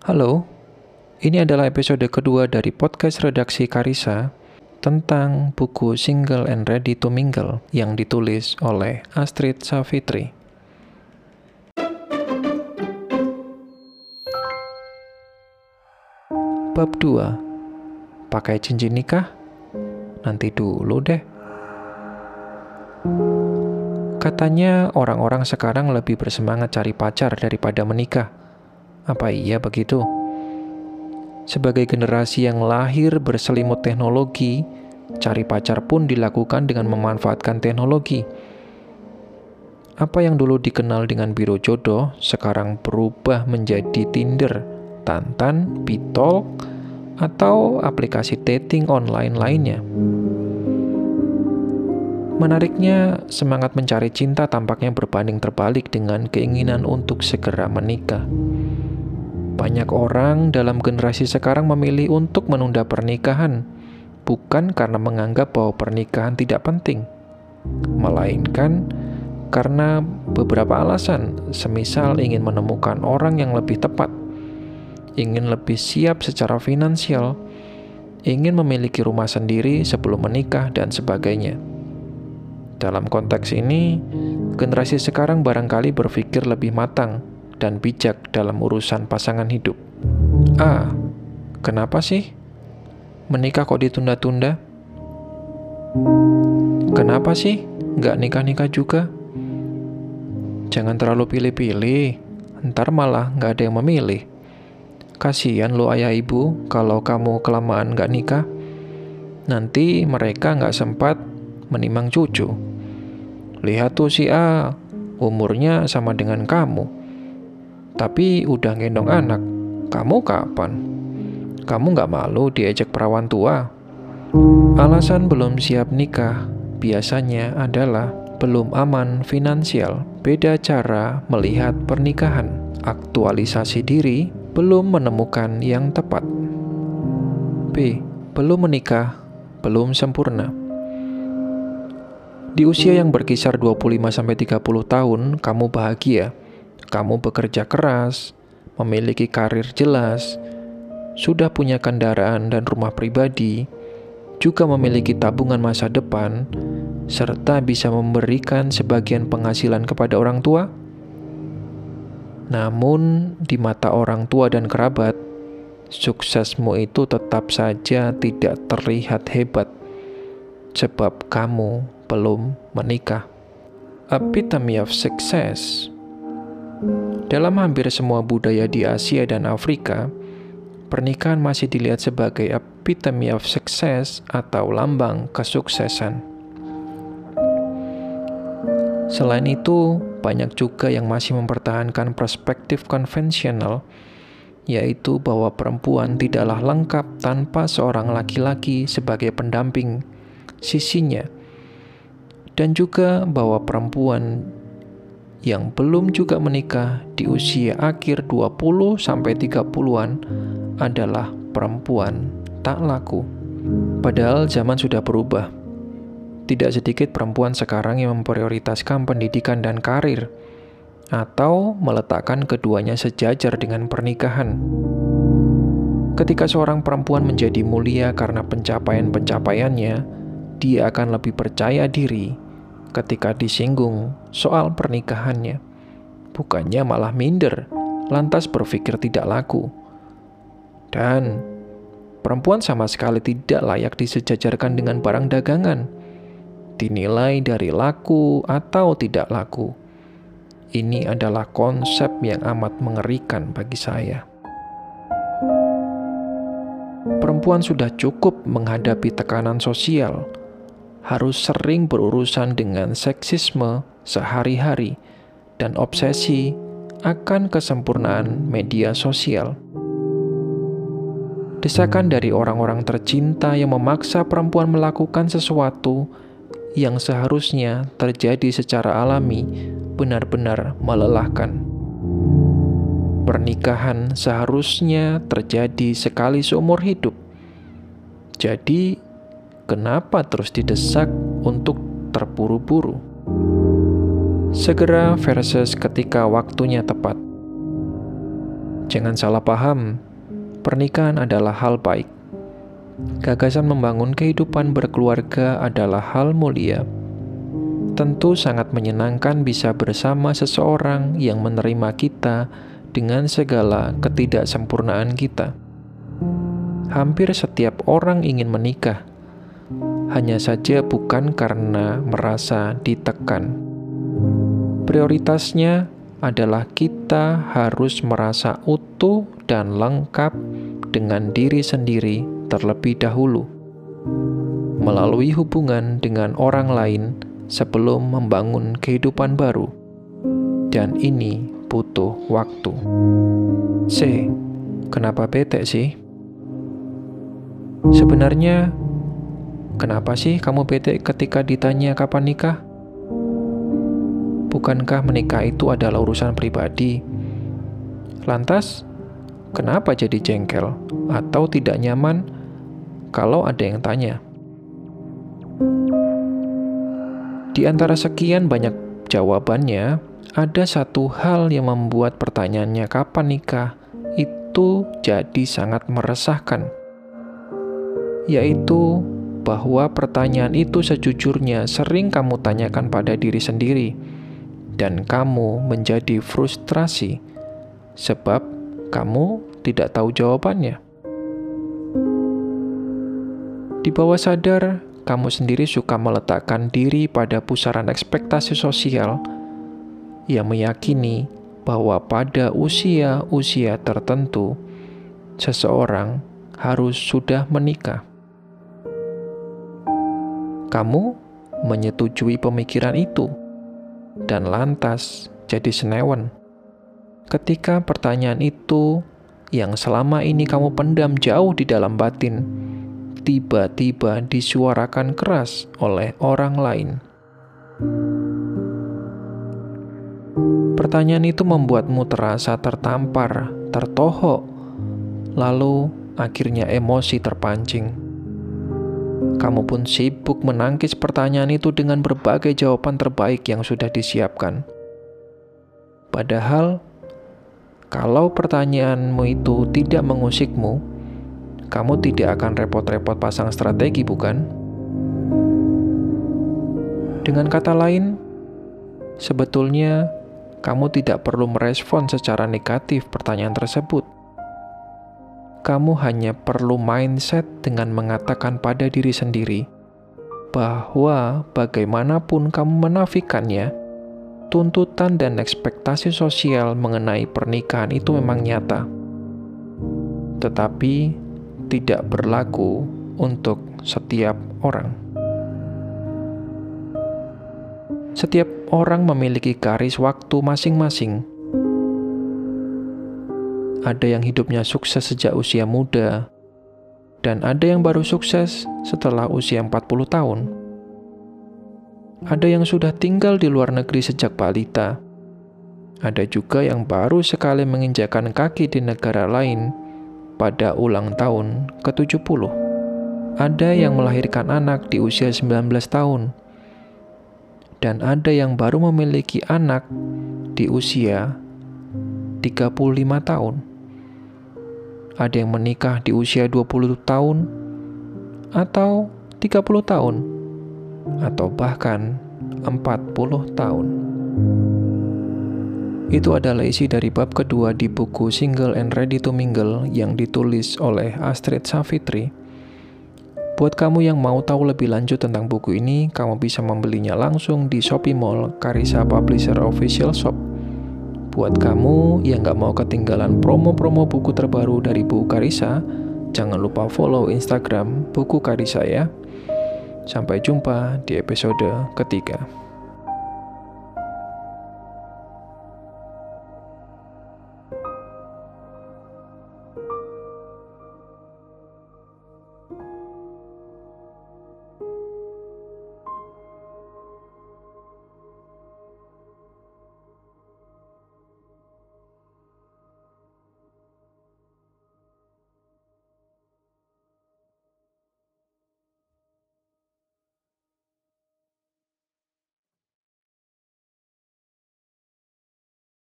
Halo, ini adalah episode kedua dari podcast redaksi Karisa tentang buku Single and Ready to Mingle yang ditulis oleh Astrid Savitri. Bab 2 Pakai cincin nikah? Nanti dulu deh. Katanya orang-orang sekarang lebih bersemangat cari pacar daripada menikah. Apa iya begitu? Sebagai generasi yang lahir berselimut teknologi, cari pacar pun dilakukan dengan memanfaatkan teknologi. Apa yang dulu dikenal dengan biro jodoh sekarang berubah menjadi Tinder, Tantan, Bitol, atau aplikasi dating online lainnya. Menariknya, semangat mencari cinta tampaknya berbanding terbalik dengan keinginan untuk segera menikah. Banyak orang dalam generasi sekarang memilih untuk menunda pernikahan, bukan karena menganggap bahwa pernikahan tidak penting, melainkan karena beberapa alasan, semisal ingin menemukan orang yang lebih tepat, ingin lebih siap secara finansial, ingin memiliki rumah sendiri sebelum menikah, dan sebagainya. Dalam konteks ini, generasi sekarang barangkali berpikir lebih matang dan bijak dalam urusan pasangan hidup. A. Kenapa sih? Menikah kok ditunda-tunda? Kenapa sih nggak nikah-nikah juga? Jangan terlalu pilih-pilih, ntar malah nggak ada yang memilih. Kasihan lo ayah ibu kalau kamu kelamaan nggak nikah. Nanti mereka nggak sempat menimang cucu. Lihat tuh si A, umurnya sama dengan kamu tapi udah gendong anak. Kamu kapan? Kamu nggak malu diajak perawan tua? Alasan belum siap nikah biasanya adalah belum aman finansial, beda cara melihat pernikahan, aktualisasi diri, belum menemukan yang tepat. B. Belum menikah, belum sempurna. Di usia yang berkisar 25-30 tahun, kamu bahagia kamu bekerja keras, memiliki karir jelas, sudah punya kendaraan dan rumah pribadi, juga memiliki tabungan masa depan, serta bisa memberikan sebagian penghasilan kepada orang tua? Namun, di mata orang tua dan kerabat, suksesmu itu tetap saja tidak terlihat hebat, sebab kamu belum menikah. Epitome of success dalam hampir semua budaya di Asia dan Afrika, pernikahan masih dilihat sebagai epitome of success atau lambang kesuksesan. Selain itu, banyak juga yang masih mempertahankan perspektif konvensional, yaitu bahwa perempuan tidaklah lengkap tanpa seorang laki-laki sebagai pendamping sisinya, dan juga bahwa perempuan yang belum juga menikah di usia akhir 20 sampai 30-an adalah perempuan tak laku. Padahal zaman sudah berubah. Tidak sedikit perempuan sekarang yang memprioritaskan pendidikan dan karir atau meletakkan keduanya sejajar dengan pernikahan. Ketika seorang perempuan menjadi mulia karena pencapaian-pencapaiannya, dia akan lebih percaya diri ketika disinggung soal pernikahannya. Bukannya malah minder, lantas berpikir tidak laku. Dan perempuan sama sekali tidak layak disejajarkan dengan barang dagangan. Dinilai dari laku atau tidak laku. Ini adalah konsep yang amat mengerikan bagi saya. Perempuan sudah cukup menghadapi tekanan sosial harus sering berurusan dengan seksisme sehari-hari dan obsesi akan kesempurnaan media sosial. Desakan dari orang-orang tercinta yang memaksa perempuan melakukan sesuatu yang seharusnya terjadi secara alami benar-benar melelahkan. Pernikahan seharusnya terjadi sekali seumur hidup. Jadi, Kenapa terus didesak untuk terburu-buru? Segera versus ketika waktunya tepat. Jangan salah paham, pernikahan adalah hal baik. Gagasan membangun kehidupan berkeluarga adalah hal mulia. Tentu sangat menyenangkan bisa bersama seseorang yang menerima kita dengan segala ketidaksempurnaan kita. Hampir setiap orang ingin menikah, hanya saja bukan karena merasa ditekan. Prioritasnya adalah kita harus merasa utuh dan lengkap dengan diri sendiri terlebih dahulu, melalui hubungan dengan orang lain sebelum membangun kehidupan baru, dan ini butuh waktu. C. Kenapa bete sih? Sebenarnya, kenapa sih kamu bete ketika ditanya kapan nikah? Bukankah menikah itu adalah urusan pribadi? Lantas, kenapa jadi jengkel atau tidak nyaman kalau ada yang tanya? Di antara sekian banyak jawabannya, ada satu hal yang membuat pertanyaannya kapan nikah itu jadi sangat meresahkan, yaitu bahwa pertanyaan itu sejujurnya sering kamu tanyakan pada diri sendiri, dan kamu menjadi frustrasi sebab kamu tidak tahu jawabannya. Di bawah sadar, kamu sendiri suka meletakkan diri pada pusaran ekspektasi sosial yang meyakini bahwa pada usia-usia tertentu, seseorang harus sudah menikah. Kamu menyetujui pemikiran itu dan lantas jadi senewan. Ketika pertanyaan itu yang selama ini kamu pendam jauh di dalam batin, tiba-tiba disuarakan keras oleh orang lain. Pertanyaan itu membuatmu terasa tertampar, tertohok, lalu akhirnya emosi terpancing. Kamu pun sibuk menangkis pertanyaan itu dengan berbagai jawaban terbaik yang sudah disiapkan. Padahal, kalau pertanyaanmu itu tidak mengusikmu, kamu tidak akan repot-repot pasang strategi, bukan? Dengan kata lain, sebetulnya kamu tidak perlu merespon secara negatif pertanyaan tersebut. Kamu hanya perlu mindset dengan mengatakan pada diri sendiri bahwa bagaimanapun kamu menafikannya, tuntutan dan ekspektasi sosial mengenai pernikahan itu memang nyata, tetapi tidak berlaku untuk setiap orang. Setiap orang memiliki garis waktu masing-masing. Ada yang hidupnya sukses sejak usia muda, dan ada yang baru sukses setelah usia 40 tahun. Ada yang sudah tinggal di luar negeri sejak balita. Ada juga yang baru sekali menginjakan kaki di negara lain pada ulang tahun ke-70. Ada yang melahirkan anak di usia 19 tahun dan ada yang baru memiliki anak di usia 35 tahun. Ada yang menikah di usia 20 tahun atau 30 tahun atau bahkan 40 tahun. Itu adalah isi dari bab kedua di buku Single and Ready to Mingle yang ditulis oleh Astrid Savitri Buat kamu yang mau tahu lebih lanjut tentang buku ini, kamu bisa membelinya langsung di Shopee Mall Karisa Publisher Official Shop. Buat kamu yang gak mau ketinggalan promo-promo buku terbaru dari buku Karisa, jangan lupa follow Instagram buku Karisa ya. Sampai jumpa di episode ketiga.